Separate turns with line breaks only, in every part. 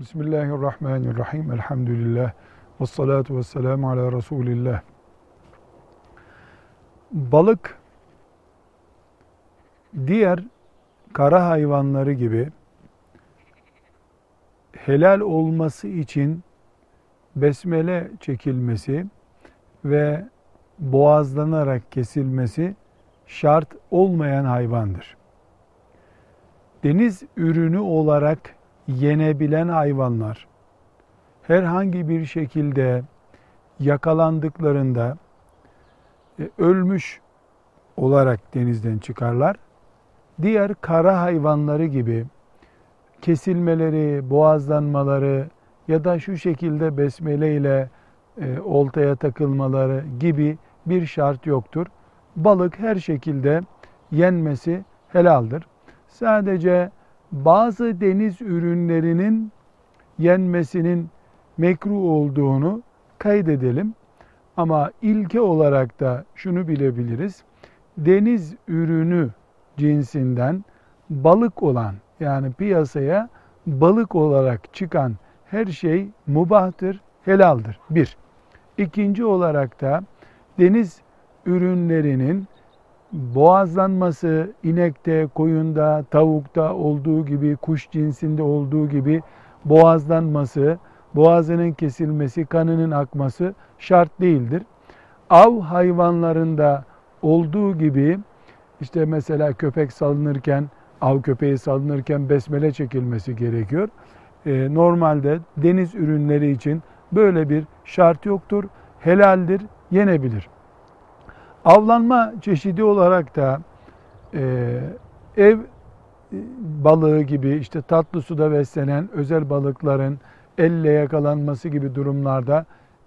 Bismillahirrahmanirrahim. Elhamdülillah. Ve salatu ve selamu ala Resulillah. Balık diğer kara hayvanları gibi helal olması için besmele çekilmesi ve boğazlanarak kesilmesi şart olmayan hayvandır. Deniz ürünü olarak yenebilen hayvanlar herhangi bir şekilde yakalandıklarında e, ölmüş olarak denizden çıkarlar. Diğer kara hayvanları gibi kesilmeleri, boğazlanmaları ya da şu şekilde besmele ile e, oltaya takılmaları gibi bir şart yoktur. Balık her şekilde yenmesi helaldir. Sadece bazı deniz ürünlerinin yenmesinin mekruh olduğunu kaydedelim. Ama ilke olarak da şunu bilebiliriz. Deniz ürünü cinsinden balık olan yani piyasaya balık olarak çıkan her şey mubahtır, helaldir. Bir. İkinci olarak da deniz ürünlerinin boğazlanması inekte, koyunda, tavukta olduğu gibi, kuş cinsinde olduğu gibi boğazlanması, boğazının kesilmesi, kanının akması şart değildir. Av hayvanlarında olduğu gibi işte mesela köpek salınırken, av köpeği salınırken besmele çekilmesi gerekiyor. Ee, normalde deniz ürünleri için böyle bir şart yoktur. Helaldir, yenebilir. Avlanma çeşidi olarak da e, ev balığı gibi işte tatlı suda beslenen özel balıkların elle yakalanması gibi durumlarda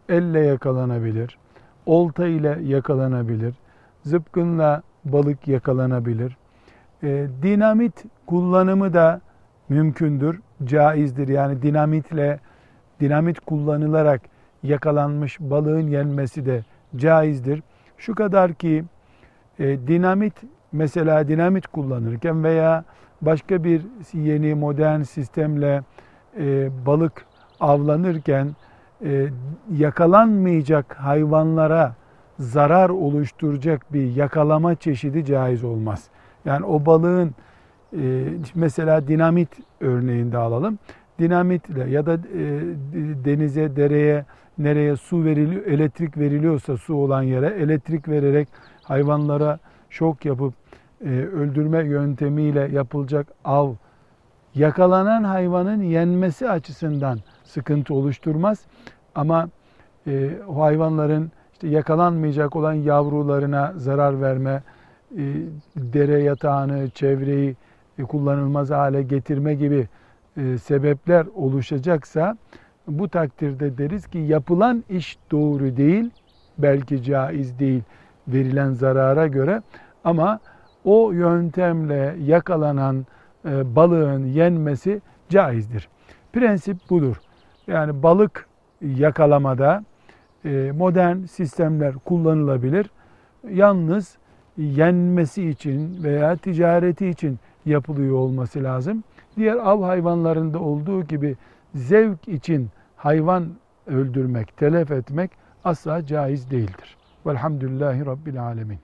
elle yakalanabilir. Olta ile yakalanabilir. Zıpkınla balık yakalanabilir. E, dinamit kullanımı da mümkündür, caizdir. Yani dinamitle dinamit kullanılarak yakalanmış balığın yenmesi de caizdir. Şu kadar ki e, dinamit mesela dinamit kullanırken veya başka bir yeni modern sistemle e, balık avlanırken e, yakalanmayacak hayvanlara zarar oluşturacak bir yakalama çeşidi caiz olmaz. Yani o balığın e, mesela dinamit örneğinde alalım. Dinamitle ya da e, denize, dereye, nereye su veriliyor, elektrik veriliyorsa su olan yere elektrik vererek hayvanlara şok yapıp e, öldürme yöntemiyle yapılacak av yakalanan hayvanın yenmesi açısından sıkıntı oluşturmaz. Ama e, o hayvanların işte yakalanmayacak olan yavrularına zarar verme, e, dere yatağını, çevreyi e, kullanılmaz hale getirme gibi e, sebepler oluşacaksa bu takdirde deriz ki yapılan iş doğru değil, belki caiz değil verilen zarara göre ama o yöntemle yakalanan e, balığın yenmesi caizdir. Prensip budur. Yani balık yakalamada e, modern sistemler kullanılabilir. Yalnız yenmesi için veya ticareti için yapılıyor olması lazım. Diğer av hayvanlarında olduğu gibi zevk için hayvan öldürmek, telef etmek asla caiz değildir. Velhamdülillahi Rabbil Alemin.